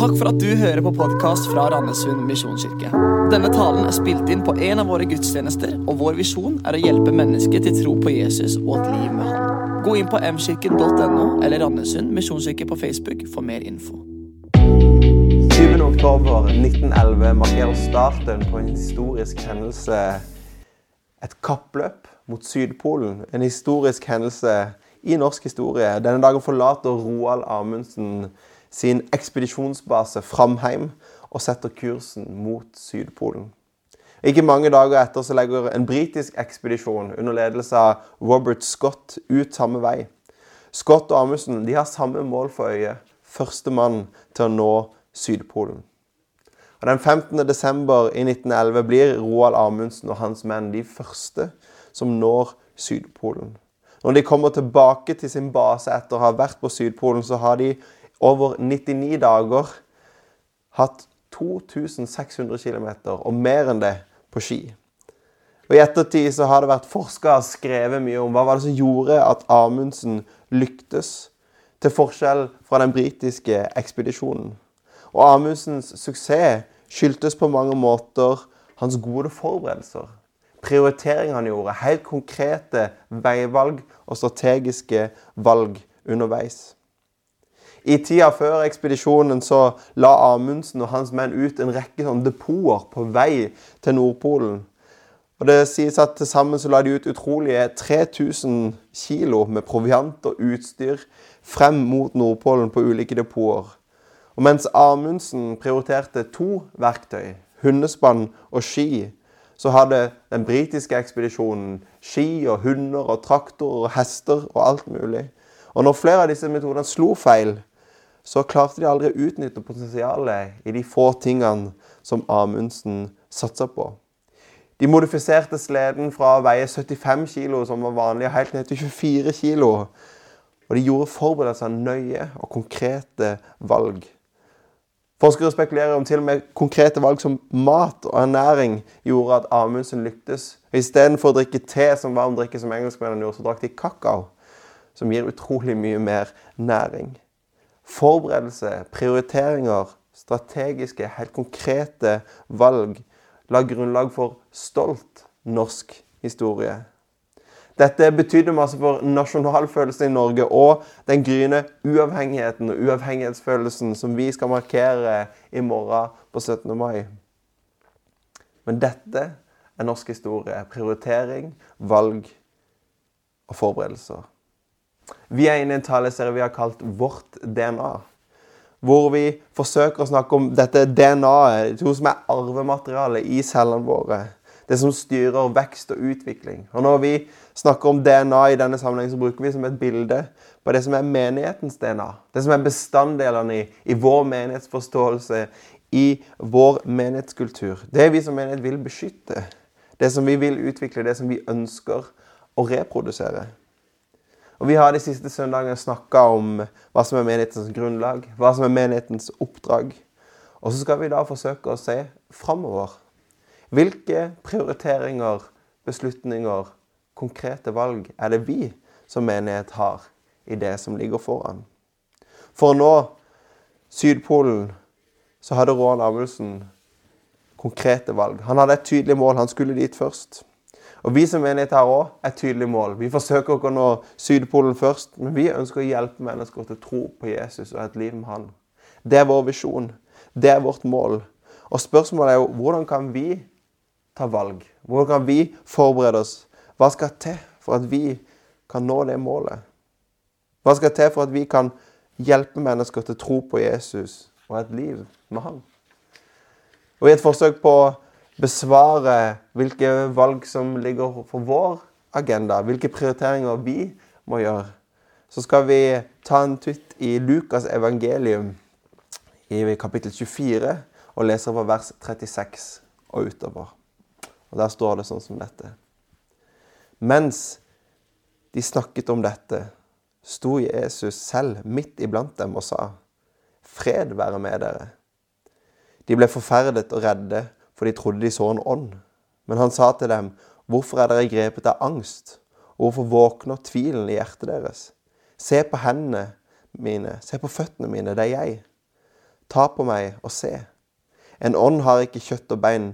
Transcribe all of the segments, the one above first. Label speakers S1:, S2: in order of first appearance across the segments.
S1: Takk for at du hører på podkast fra Randesund misjonskirke. Denne talen er spilt inn på en av våre gudstjenester, og vår visjon er å hjelpe mennesker til tro på Jesus og et liv med Han. Gå inn på mkirken.no eller Randesund misjonskirke på Facebook for mer info.
S2: 7. oktober 1911 markerer starten på en historisk hendelse. Et kappløp mot Sydpolen. En historisk hendelse i norsk historie. Denne dagen forlater Roald Amundsen sin ekspedisjonsbase Framheim og setter kursen mot Sydpolen. Ikke mange dager etter så legger en britisk ekspedisjon under ledelse av Robert Scott ut samme vei. Scott og Amundsen de har samme mål for øye. Førstemann til å nå Sydpolen. Og Den 15. desember i 1911 blir Roald Amundsen og hans menn de første som når Sydpolen. Når de kommer tilbake til sin base etter å ha vært på Sydpolen, så har de over 99 dager hatt 2600 km, og mer enn det, på ski. Og I ettertid så har det vært forska og skrevet mye om hva var det som gjorde at Amundsen lyktes, til forskjell fra den britiske ekspedisjonen. Og Amundsens suksess skyldtes på mange måter hans gode forberedelser. prioriteringene han gjorde, helt konkrete veivalg og strategiske valg underveis. I tida før ekspedisjonen så la Amundsen og hans menn ut en rekke sånn depoter på vei til Nordpolen. Og Det sies at til sammen så la de ut utrolige 3000 kilo med proviant og utstyr frem mot Nordpolen på ulike depoter. Og mens Amundsen prioriterte to verktøy, hundespann og ski, så hadde den britiske ekspedisjonen ski og hunder og traktorer og hester og alt mulig. Og når flere av disse metodene slo feil, så klarte de aldri å utnytte potensialet i de få tingene som Amundsen satsa på. De modifiserte sleden fra å veie 75 kg, som var vanlig, helt ned til 24 kg. Og de gjorde forberedelser nøye og konkrete valg. Forskere spekulerer om til og med konkrete valg som mat og ernæring gjorde at Amundsen lyktes. Istedenfor å drikke te som varm drikke, som engelskmennene gjorde, så drakk de kakao, som gir utrolig mye mer næring. Forberedelse, prioriteringer, strategiske, helt konkrete valg la grunnlag for stolt norsk historie. Dette betydde masse for nasjonalfølelsen i Norge og den gryende uavhengigheten og uavhengighetsfølelsen som vi skal markere i morgen på 17. mai. Men dette er norsk historie. Prioritering, valg og forberedelser. Vi er inne i en taleserie vi har kalt Vårt DNA. Hvor vi forsøker å snakke om dette DNA-et, det som er arvematerialet i cellene våre. Det som styrer vekst og utvikling. Og Når vi snakker om DNA i denne sammenhengen, så bruker vi som et bilde på det som er menighetens DNA. Det som er bestanddelene i, i vår menighetsforståelse, i vår menighetskultur. Det vi som menighet vil beskytte. Det som vi vil utvikle, det som vi ønsker å reprodusere. Og Vi har de siste søndagene snakka om hva som er menighetens grunnlag, hva som er menighetens oppdrag. Og så skal vi da forsøke å se framover. Hvilke prioriteringer, beslutninger, konkrete valg er det vi som menighet har i det som ligger foran? For å nå Sydpolen så hadde Roald Amundsen konkrete valg. Han hadde et tydelig mål. Han skulle dit først. Og Vi som menighet har òg et tydelig mål. Vi forsøker ikke å nå Sydpolen først, men vi ønsker å hjelpe mennesker til å tro på Jesus og et liv med Han. Det er vår visjon. Det er vårt mål. Og spørsmålet er jo hvordan kan vi ta valg? Hvordan kan vi forberede oss? Hva skal til for at vi kan nå det målet? Hva skal til for at vi kan hjelpe mennesker til å tro på Jesus og et liv med Han? Og I et forsøk på besvare hvilke valg som ligger for vår agenda, hvilke prioriteringer vi må gjøre, så skal vi ta en tutt i Lukas evangelium i kapittel 24 og lese fra vers 36 og utover. Og Der står det sånn som dette. Mens de snakket om dette, sto Jesus selv midt iblant dem og sa, Fred være med dere. De ble forferdet og redde for de trodde de så en ånd. Men han sa til dem, hvorfor er dere grepet av angst? Og hvorfor våkner tvilen i hjertet deres? Se på hendene mine, se på føttene mine, det er jeg. ta på meg og se. En ånd har ikke kjøtt og bein,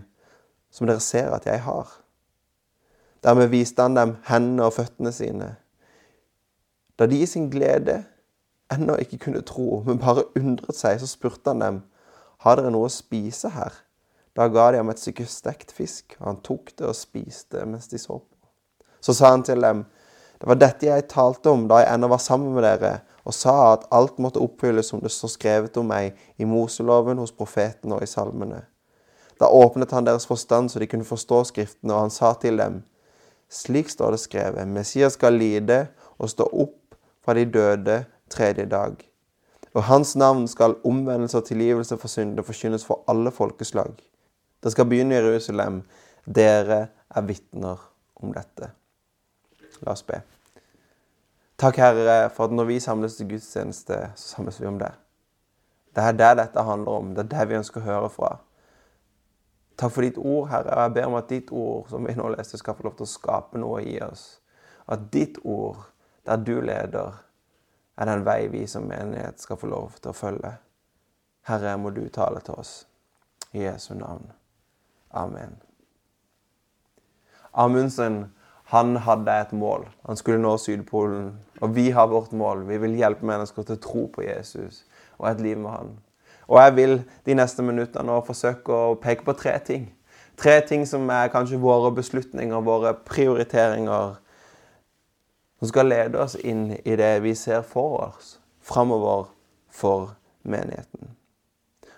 S2: som dere ser at jeg har. Dermed viste han dem hendene og føttene sine. Da de i sin glede ennå ikke kunne tro, men bare undret seg, så spurte han dem, har dere noe å spise her? Da ga de ham et stykke stekt fisk, og han tok det og spiste mens de så på. Så sa han til dem, det var dette jeg talte om da jeg ennå var sammen med dere, og sa at alt måtte oppfylles som det står skrevet om meg i Moseloven, hos profeten og i salmene. Da åpnet han deres forstand så de kunne forstå Skriftene, og han sa til dem, slik står det skrevet, Messias skal lide og stå opp fra de døde tredje dag. Og hans navn skal omvendelse og tilgivelse for synder forkynnes for alle folkeslag. Det skal begynne i Jerusalem. Dere er vitner om dette. La oss be. Takk, Herre, for at når vi samles til gudstjeneste, så samles vi om det. Det er det dette handler om. Det er det vi ønsker å høre fra. Takk for ditt ord, Herre. og Jeg ber om at ditt ord, som vi nå leste, skal få lov til å skape noe i oss. At ditt ord, der du leder, er den vei vi som menighet skal få lov til å følge. Herre, må du tale til oss. I Jesu navn. Amen. Amundsen han hadde et mål. Han skulle nå Sydpolen. Og vi har vårt mål. Vi vil hjelpe mennesker til å tro på Jesus og et liv med han. Og jeg vil de neste minuttene forsøke å peke på tre ting. Tre ting som er kanskje våre beslutninger, våre prioriteringer, som skal lede oss inn i det vi ser for oss framover for menigheten.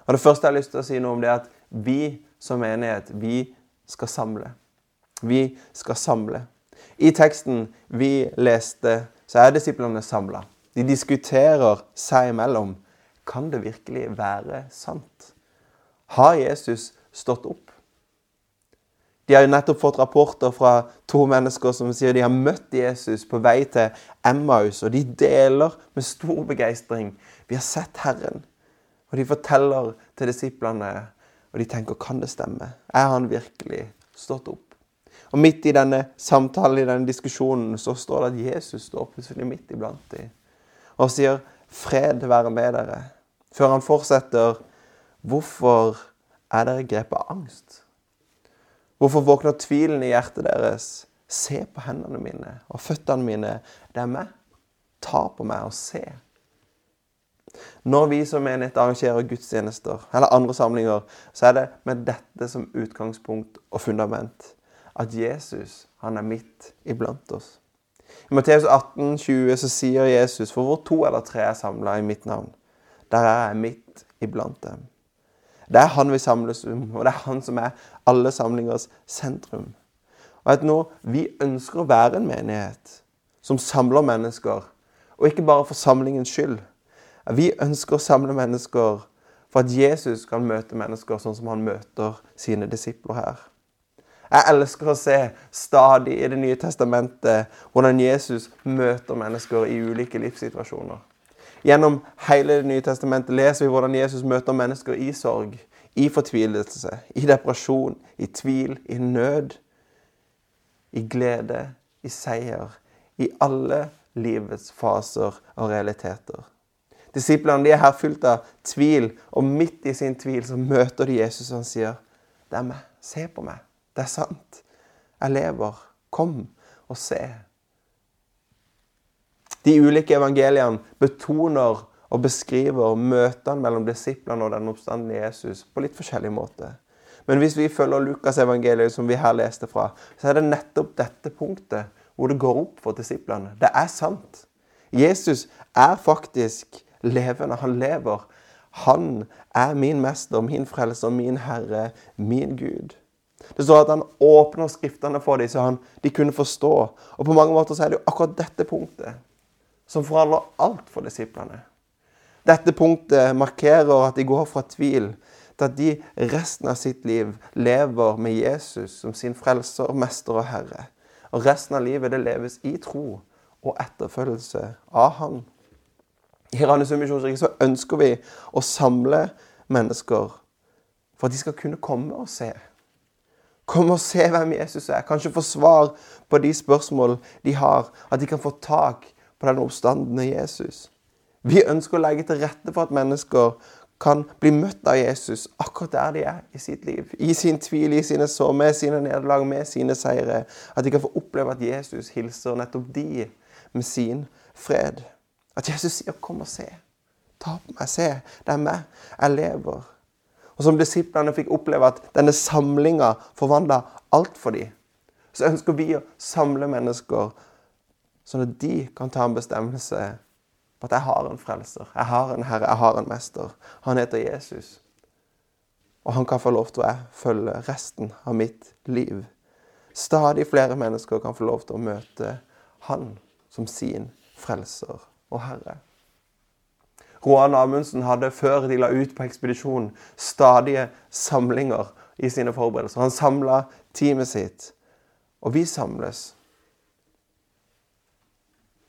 S2: Og Det første jeg har lyst til å si noe om, det er at vi som menighet, vi skal samle. Vi skal samle. I teksten vi leste, så er disiplene samla. De diskuterer seg imellom. Kan det virkelig være sant? Har Jesus stått opp? De har jo nettopp fått rapporter fra to mennesker som sier de har møtt Jesus på vei til Emmaus, og de deler med stor begeistring. Vi har sett Herren. Og de forteller til disiplene, og de tenker kan det stemme? Er han virkelig stått opp? Og midt i denne samtalen, i denne diskusjonen, så står det at Jesus står plutselig midt iblant dem og sier 'Fred være med dere'. Før han fortsetter 'Hvorfor er dere grepet av angst?' Hvorfor våkner tvilen i hjertet deres? Se på hendene mine og føttene mine. Det er meg. Ta på meg og se. Når vi som menighet arrangerer gudstjenester eller andre samlinger, så er det med dette som utgangspunkt og fundament at Jesus han er midt iblant oss. I Matteus 18, 20 så sier Jesus, for hvor to eller tre er samla i mitt navn, der er jeg midt iblant dem. Det er han vi samles om, og det er han som er alle samlingers sentrum. Og at nå Vi ønsker å være en menighet som samler mennesker, og ikke bare for samlingens skyld. Vi ønsker å samle mennesker for at Jesus kan møte mennesker sånn som han møter sine disipler her. Jeg elsker å se stadig i Det nye testamentet hvordan Jesus møter mennesker i ulike livssituasjoner. Gjennom hele Det nye testamentet leser vi hvordan Jesus møter mennesker i sorg, i fortvilelse, i depresjon, i tvil, i nød, i glede, i seier. I alle livets faser og realiteter. Disiplene de er her fylt av tvil, og midt i sin tvil så møter de Jesus og han sier, 'Det er meg. Se på meg.' Det er sant. Jeg lever. Kom og se. De ulike evangeliene betoner og beskriver møtene mellom disiplene og den oppstandende Jesus på litt forskjellig måte. Men hvis vi følger Lukas evangeliet, som vi her leste fra, så er det nettopp dette punktet hvor det går opp for disiplene. Det er sant. Jesus er faktisk levende. Han lever. Han er min mester, min frelser, min herre, min Gud. Det står at han åpner skriftene for dem, så han, de kunne forstå. Og på mange måter så er det jo akkurat dette punktet som forandrer alt for disiplene. Dette punktet markerer at de går fra tvil til at de resten av sitt liv lever med Jesus som sin frelser, mester og herre. Og resten av livet det leves i tro og etterfølgelse av Han. I Randesund misjonskirke så ønsker vi å samle mennesker for at de skal kunne komme og se. Kom og se hvem Jesus er. Kanskje få svar på de spørsmål de har. At de kan få tak på den oppstandende Jesus. Vi ønsker å legge til rette for at mennesker kan bli møtt av Jesus akkurat der de er i sitt liv. I sin tvil, i sine sår, med sine nederlag, med sine seire. At de kan få oppleve at Jesus hilser nettopp de med sin fred. At Jesus sier 'kom og se'. Ta på meg, se. Det er meg. Jeg lever. Og som disiplene fikk oppleve at denne samlinga forvandla alt for dem, så ønsker vi å samle mennesker sånn at de kan ta en bestemmelse på at jeg har en frelser, jeg har en herre, jeg har en mester. Han heter Jesus. Og han kan få lov til å følge resten av mitt liv. Stadig flere mennesker kan få lov til å møte han som sin frelser og herre. Roan Amundsen hadde før de la ut på ekspedisjon, stadige samlinger i sine forberedelser. Han samla teamet sitt. Og vi samles.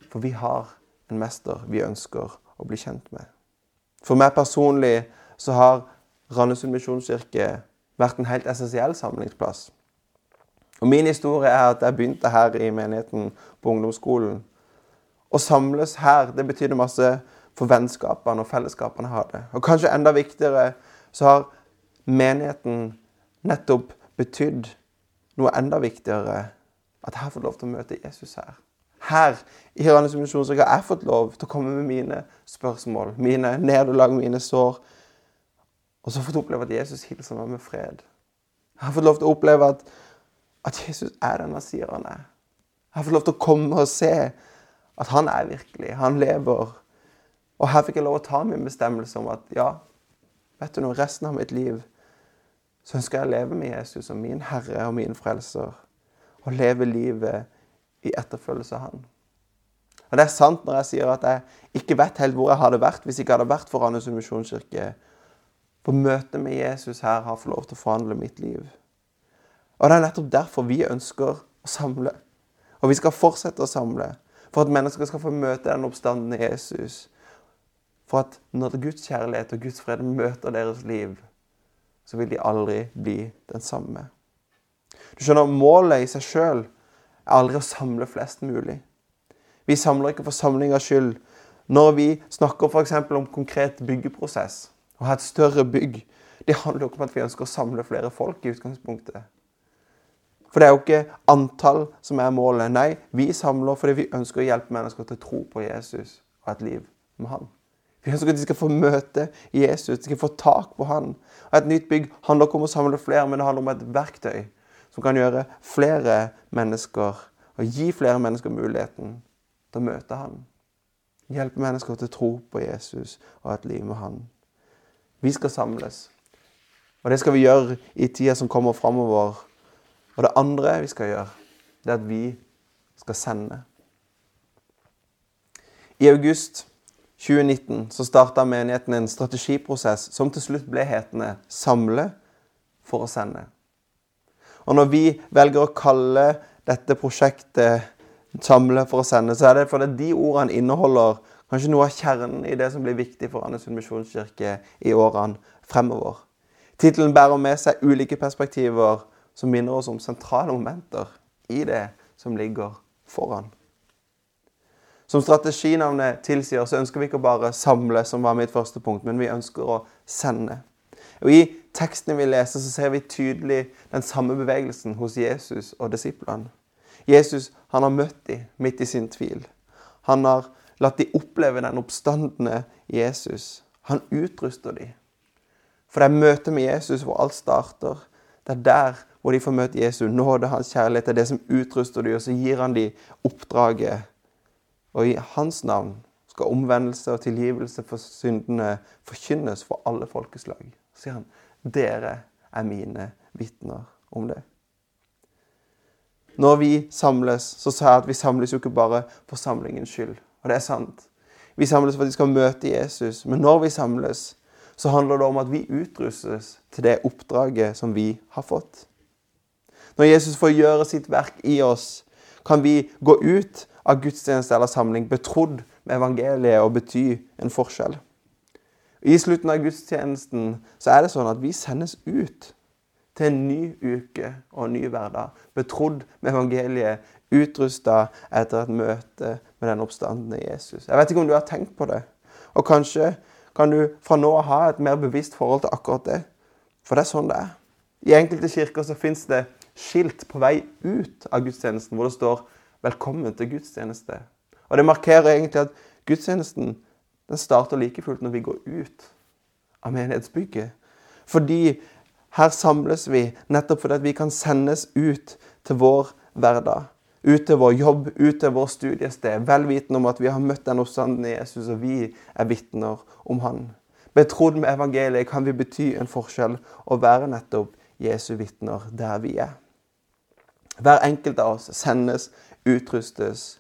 S2: For vi har en mester vi ønsker å bli kjent med. For meg personlig så har Randesund misjonskirke vært en helt essensiell samlingsplass. Og Min historie er at jeg begynte her i menigheten på ungdomsskolen. Å samles her det betydde masse for vennskapene og fellesskapene hadde. Og kanskje enda viktigere så har menigheten nettopp betydd noe enda viktigere. At jeg har fått lov til å møte Jesus her her i Randers misjonskirke har jeg fått lov til å komme med mine spørsmål, mine nederlag, mine sår. Og så fått oppleve at Jesus hilser meg med fred. Jeg har fått lov til å oppleve at, at Jesus er den han er. Jeg har fått lov til å komme og se at han er virkelig. Han lever. Og her fikk jeg lov å ta min bestemmelse om at ja, vet du noe, resten av mitt liv så ønsker jeg å leve med Jesus som min Herre og min Frelser. Og leve livet i etterfølgelse av Han. Og Det er sant når jeg sier at jeg ikke vet helt hvor jeg hadde vært hvis jeg ikke hadde vært for Randesund misjonskirke. For møtet med Jesus her har fått lov til å forhandle mitt liv. Og Det er nettopp derfor vi ønsker å samle. Og vi skal fortsette å samle. For at mennesker skal få møte den oppstanden i Jesus. For at når Guds kjærlighet og Guds fred møter deres liv, så vil de aldri bli den samme. Du skjønner, Målet i seg sjøl er aldri å samle flest mulig. Vi samler ikke for samlingas skyld. Når vi snakker f.eks. om konkret byggeprosess, og har et større bygg, det handler jo ikke om at vi ønsker å samle flere folk i utgangspunktet. For det er jo ikke antall som er målet. Nei, vi samler fordi vi ønsker å hjelpe mennesker til å tro på Jesus og et liv med Han. Vi ønsker at de skal få møte Jesus, de skal få tak på Han. Og Et nytt bygg handler ikke om å samle flere, men det handler om et verktøy som kan gjøre flere mennesker og gi flere mennesker muligheten til å møte Han. Hjelpe mennesker til å tro på Jesus og et liv med Han. Vi skal samles. Og det skal vi gjøre i tida som kommer framover. Og det andre vi skal gjøre, det er at vi skal sende. I august 2019 så starta menigheten en strategiprosess som til slutt ble hetende 'Samle for å sende'. Og når vi velger å kalle dette prosjektet 'Samle for å sende', så er det fordi de ordene inneholder kanskje noe av kjernen i det som blir viktig for Andesund misjonskirke i årene fremover. Tittelen bærer med seg ulike perspektiver som minner oss om sentrale momenter i det som ligger foran. Som strateginavnet tilsier, så ønsker vi ikke bare samle, som var mitt første punkt, men vi ønsker å sende. Og I tekstene vi leser, så ser vi tydelig den samme bevegelsen hos Jesus og disiplene. Jesus han har møtt dem midt i sin tvil. Han har latt dem oppleve den oppstandende Jesus. Han utruster dem. For det er møtet med Jesus hvor alt starter. Det er der hvor de får møte Jesu nåde, hans kjærlighet. Det er det som utruster dem, og så gir han dem oppdraget. Og i hans navn skal omvendelse og tilgivelse for syndene forkynnes for alle folkeslag. Så sier han dere er mine vitner om det. Når vi samles, så sa jeg at vi samles jo ikke bare for samlingens skyld. Og det er sant. Vi samles for at vi skal møte Jesus. Men når vi samles, så handler det om at vi utrustes til det oppdraget som vi har fått. Når Jesus får gjøre sitt verk i oss, kan vi gå ut av gudstjeneste eller samling betrodd med evangeliet og bety en forskjell. I slutten av gudstjenesten så er det sånn at vi sendes ut til en ny uke og en ny hverdag. Betrodd med evangeliet, utrusta etter et møte med den oppstandende Jesus. Jeg vet ikke om du har tenkt på det. Og kanskje kan du fra nå av ha et mer bevisst forhold til akkurat det. For det er sånn det er. I enkelte kirker så fins det skilt på vei ut av gudstjenesten hvor det står 'Velkommen til gudstjeneste'. Og Det markerer egentlig at gudstjenesten den starter like fullt når vi går ut av menighetsbygget. Fordi her samles vi nettopp fordi vi kan sendes ut til vår hverdag. Ut til vår jobb, ut til vår studiested, vel vitende om at vi har møtt den oppstandende Jesus, og vi er vitner om han. Betrodd med evangeliet kan vi bety en forskjell og være nettopp Jesu vitner der vi er. Hver enkelt av oss sendes, utrustes.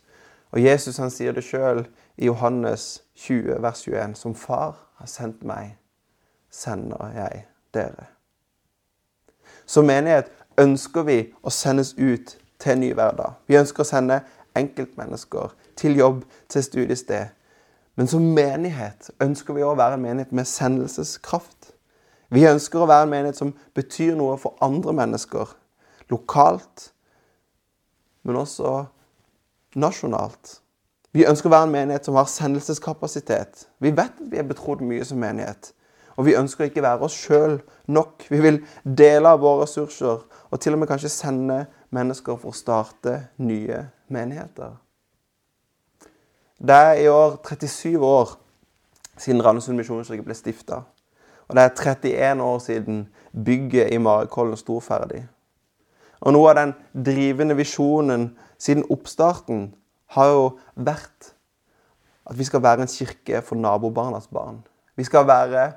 S2: Og Jesus han sier det sjøl i Johannes 20, vers 21. Som far har sendt meg, sender jeg dere. Som menighet ønsker vi å sendes ut til en ny hverdag. Vi ønsker å sende enkeltmennesker til jobb, til studiested. Men som menighet ønsker vi å være en menighet med sendelseskraft. Vi ønsker å være en menighet som betyr noe for andre mennesker. Lokalt, men også nasjonalt. Vi ønsker å være en menighet som har sendelseskapasitet. Vi vet at vi er betrodd mye som menighet. Og vi ønsker ikke være oss sjøl nok. Vi vil dele av våre ressurser og til og med kanskje sende mennesker for å starte nye menigheter. Det er i år 37 år siden Randesund misjonskirke ble stifta. Og det er 31 år siden bygget i Marikollen sto ferdig. Og noe av den drivende visjonen siden oppstarten har jo vært at vi skal være en kirke for nabobarnas barn. Vi skal være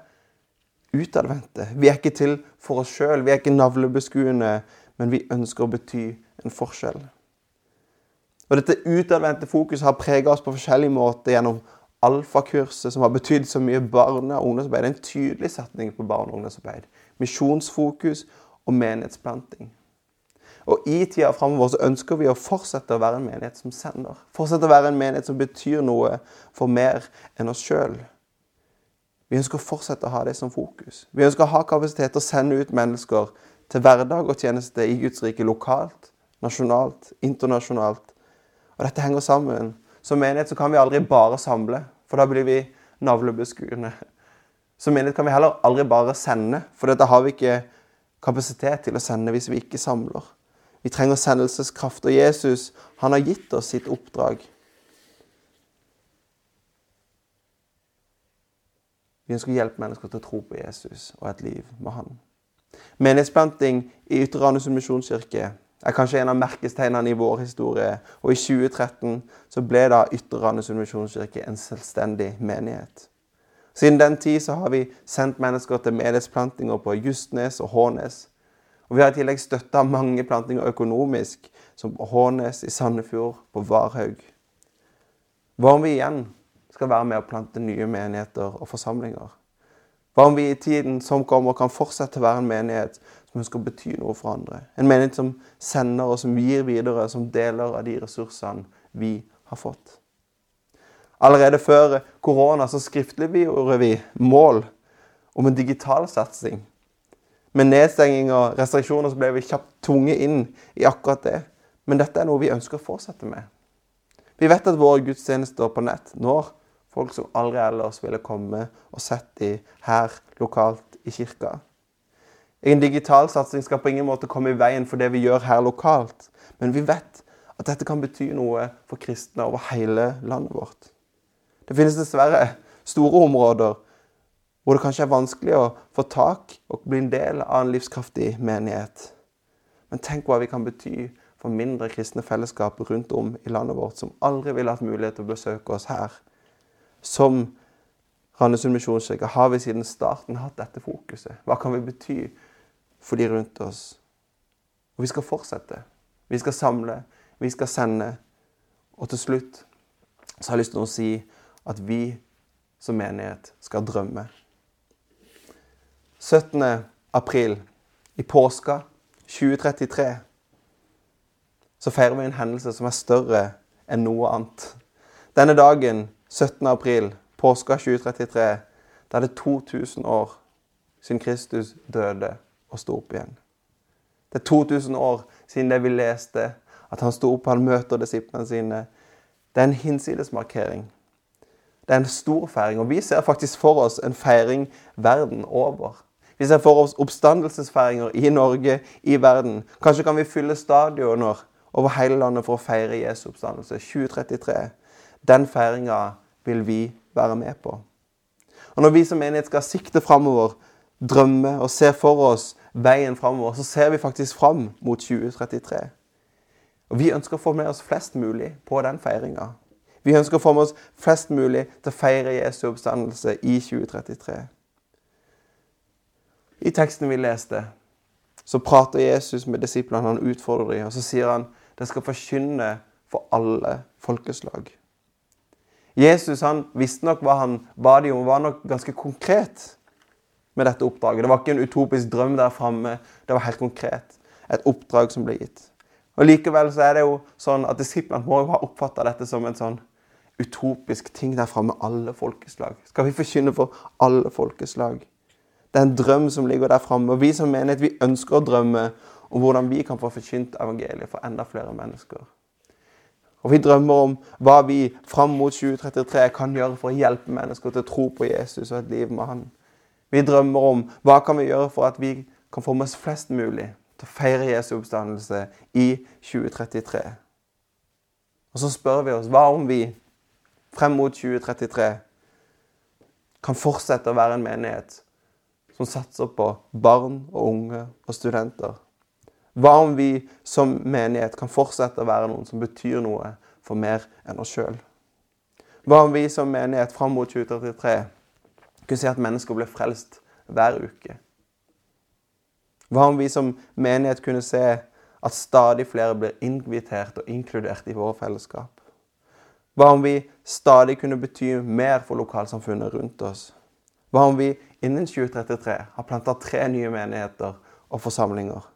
S2: utadvendte. Vi er ikke til for oss sjøl, vi er ikke navlebeskuende, men vi ønsker å bety en forskjell. Og Dette utadvendte fokuset har prega oss på forskjellige måter gjennom alfakurset, som har betydd så mye barne- og ungdomsarbeid. En tydelig setning på barne- og ungdomsarbeid. Misjonsfokus og menighetsplanting. Og I tida framover ønsker vi å fortsette å være en menighet som sender. Fortsette å være en menighet som betyr noe for mer enn oss sjøl. Vi ønsker å fortsette å ha det som fokus. Vi ønsker å ha kapasitet til å sende ut mennesker til hverdag og tjeneste i Guds rike lokalt, nasjonalt, internasjonalt. Og Dette henger sammen. Som menighet så kan vi aldri bare samle, for da blir vi navlebeskuende. Som menighet kan vi heller aldri bare sende, for da har vi ikke kapasitet til å sende hvis vi ikke samler. Vi trenger sendelseskraft. Og Jesus han har gitt oss sitt oppdrag. Vi ønsker å hjelpe mennesker til å tro på Jesus og et liv med han. Menighetsplanting i Ytre Randesund misjonskirke er kanskje en av merkestegnene i vår historie. Og i 2013 så ble da Ytre Randesund misjonskirke en selvstendig menighet. Siden den tid så har vi sendt mennesker til menighetsplantinger på Justnes og Hånes. Og Vi har i tillegg støtta mange plantinger økonomisk, som på Hånes, i Sandefjord, på Varhaug. Hva om vi igjen skal være med å plante nye menigheter og forsamlinger? Hva om vi i tiden som kommer, kan fortsette å være en menighet som ønsker å bety noe for andre? En menighet som sender og som gir videre, som deler av de ressursene vi har fått. Allerede før korona så skriftliggjorde vi mål om en digital satsing med nedstenging og restriksjoner så ble vi kjapt tvunget inn i akkurat det. Men dette er noe vi ønsker å fortsette med. Vi vet at våre gudstjenester på nett når folk som aldri ellers ville komme og sett de her lokalt i kirka. En digital satsing skal på ingen måte komme i veien for det vi gjør her lokalt. Men vi vet at dette kan bety noe for kristne over hele landet vårt. Det finnes dessverre store områder hvor det kanskje er vanskelig å få tak og bli en del av en livskraftig menighet. Men tenk hva vi kan bety for mindre kristne fellesskap rundt om i landet vårt som aldri ville hatt mulighet til å besøke oss her. Som Randesund misjonskirke har vi siden starten hatt dette fokuset. Hva kan vi bety for de rundt oss? Og vi skal fortsette. Vi skal samle, vi skal sende. Og til slutt så har jeg lyst til å si at vi som menighet skal drømme. 17. april i påska 2033 så feirer vi en hendelse som er større enn noe annet. Denne dagen, 17. april, påska 2033, da er det 2000 år siden Kristus døde og sto opp igjen. Det er 2000 år siden det vi leste, at han sto opp, han møter disiplene sine. Det er en hinsidesmarkering. Det er en stor feiring, og vi ser faktisk for oss en feiring verden over. Vi ser for oss oppstandelsesfeiringer i Norge, i verden. Kanskje kan vi fylle stadioner over hele landet for å feire Jesu oppstandelse. 2033. Den feiringa vil vi være med på. Og Når vi som menighet skal sikte framover, drømme og se for oss veien framover, så ser vi faktisk fram mot 2033. Og Vi ønsker å få med oss flest mulig på den feiringa. Vi ønsker å få med oss flest mulig til å feire Jesu oppstandelse i 2033. I teksten vi leste, så prater Jesus med disiplene. Han utfordrer dem, og så sier han det skal forkynne for alle folkeslag. Jesus han visste nok hva han ba de om, var nok ganske konkret med dette oppdraget. Det var ikke en utopisk drøm der framme, det var helt konkret. Et oppdrag som ble gitt. Og Likevel så er det jo sånn at disiplene må jo ha oppfatta dette som en sånn utopisk ting der framme. Alle folkeslag. Skal vi forkynne for alle folkeslag? Det er en drøm som ligger der framme. Og vi som menighet vi ønsker å drømme om hvordan vi kan få forkynt evangeliet for enda flere mennesker. Og vi drømmer om hva vi fram mot 2033 kan gjøre for å hjelpe mennesker til å tro på Jesus og et liv med Han. Vi drømmer om hva kan vi gjøre for at vi kan få med oss flest mulig til å feire Jesu oppstandelse i 2033. Og så spør vi oss hva om vi frem mot 2033 kan fortsette å være en menighet som satser på barn og unge og studenter hva om vi som menighet kan fortsette å være noen som betyr noe for mer enn oss sjøl? Hva om vi som menighet fram mot 2033 kunne si at mennesker ble frelst hver uke? Hva om vi som menighet kunne se at stadig flere blir invitert og inkludert i våre fellesskap? Hva om vi stadig kunne bety mer for lokalsamfunnet rundt oss? Hva om vi innen 2033 har planta tre nye menigheter og forsamlinger?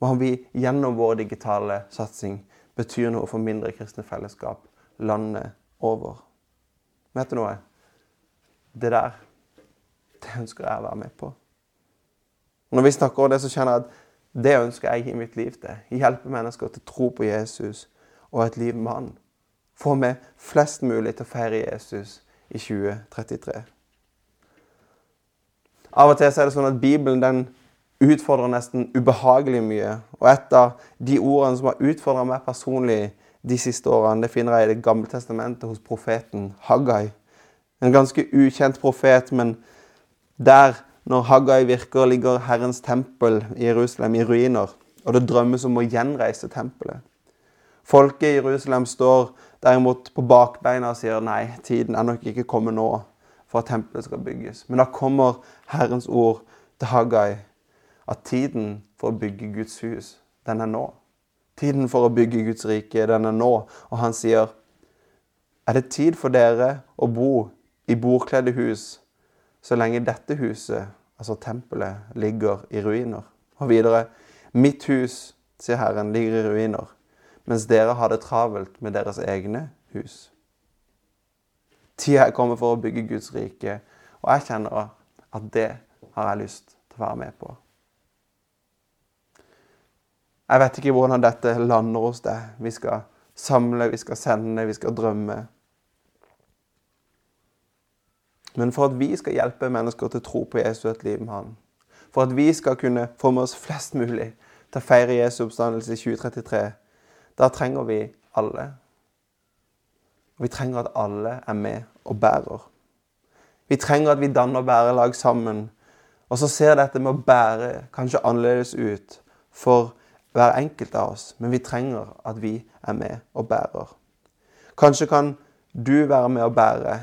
S2: Hva om vi gjennom vår digitale satsing betyr noe for mindre kristne fellesskap landet over? Vet du noe? Det der, det ønsker jeg å være med på. Og når vi snakker om det, så kjenner jeg at det ønsker jeg i mitt liv til. Hjelpe mennesker til å tro på Jesus og et liv med Han. Få med flest mulig til å feire Jesus i 2033. Av og til er det sånn at Bibelen den utfordrer nesten ubehagelig mye. Og et av de ordene som har utfordra meg personlig de siste årene, det finner jeg i Det gamle testamentet hos profeten Haggai. En ganske ukjent profet, men der, når Haggai virker, ligger Herrens tempel i Jerusalem i ruiner. Og det drømmes om å gjenreise tempelet. Folket i Jerusalem står derimot på bakbeina og sier nei, tiden er nok ikke kommet nå for at tempelet skal bygges. Men da kommer Herrens ord til Haggai at tiden for å bygge Guds hus, den er nå. Tiden for å bygge Guds rike, den er nå. Og han sier, er det tid for dere å bo i bordkledde hus så lenge dette huset, altså tempelet, ligger i ruiner? Og videre, mitt hus, sier Herren, ligger i ruiner, mens dere har det travelt med deres egne hus. Tida er kommet for å bygge Guds rike, og jeg kjenner at det har jeg lyst til å være med på. Jeg vet ikke hvordan dette lander hos deg. Vi skal samle, vi skal sende, vi skal drømme. Men for at vi skal hjelpe mennesker til å tro på Jesus et liv med Han, for at vi skal kunne få med oss flest mulig til å feire Jesu oppstandelse i 2033, da trenger vi alle. Og vi trenger at alle er med og bærer. Vi trenger at vi danner bærelag sammen. Og så ser dette med å bære kanskje annerledes ut for hver enkelt av oss, men vi trenger at vi er med og bærer. Kanskje kan du være med og bære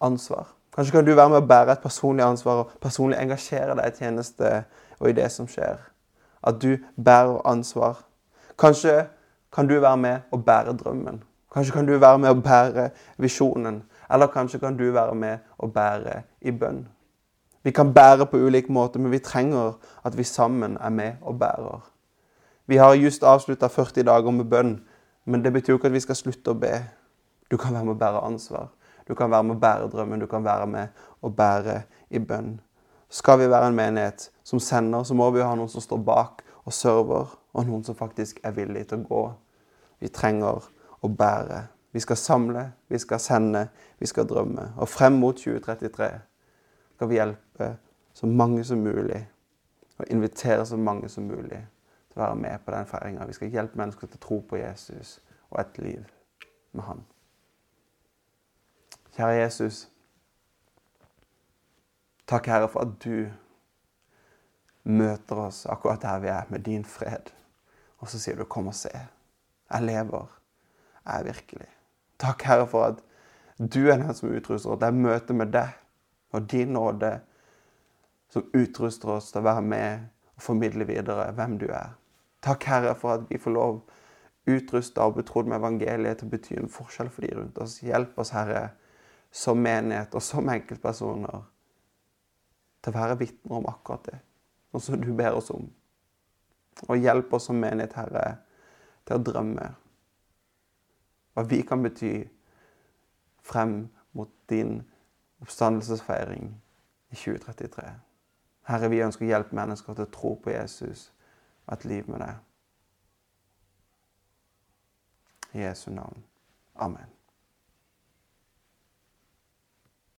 S2: ansvar. Kanskje kan du være med og bære et personlig ansvar og personlig engasjere deg i tjeneste og i det som skjer. At du bærer ansvar. Kanskje kan du være med og bære drømmen. Kanskje kan du være med og bære visjonen. Eller kanskje kan du være med og bære i bønn. Vi kan bære på ulike måter, men vi trenger at vi sammen er med og bærer. Vi har just avslutta 40 dager med bønn, men det betyr jo ikke at vi skal slutte å be. Du kan være med å bære ansvar. Du kan være med å bære drømmen. Du kan være med å bære i bønn. Skal vi være en menighet som sender, så må vi ha noen som står bak og server, og noen som faktisk er villig til å gå. Vi trenger å bære Vi skal samle, vi skal sende, vi skal drømme. Og frem mot 2033 skal vi hjelpe så mange som mulig og invitere så mange som mulig til å være med på den feiringa. Vi skal hjelpe mennesker til å tro på Jesus og et liv med Han. Kjære Jesus. Takk, Herre, for at du møter oss akkurat der vi er, med din fred. Og så sier du 'kom og se'. Jeg lever. Jeg er virkelig. Takk, Herre, for at du er den som utruster oss. Det er møtet med deg og din nåde som utruster oss til å være med og formidle videre hvem du er. Takk, Herre, for at vi får lov utrusta og betrodd med evangeliet til å bety en forskjell for de rundt oss. Hjelp oss, Herre, som menighet og som enkeltpersoner til å være vitner om akkurat det, sånn som du ber oss om. Og hjelp oss som menighet, Herre, til å drømme hva vi kan bety frem mot din oppstandelsesfeiring i 2033. Herre, vi ønsker å hjelpe mennesker til å tro på Jesus og et liv med deg. I Jesu navn. Amen.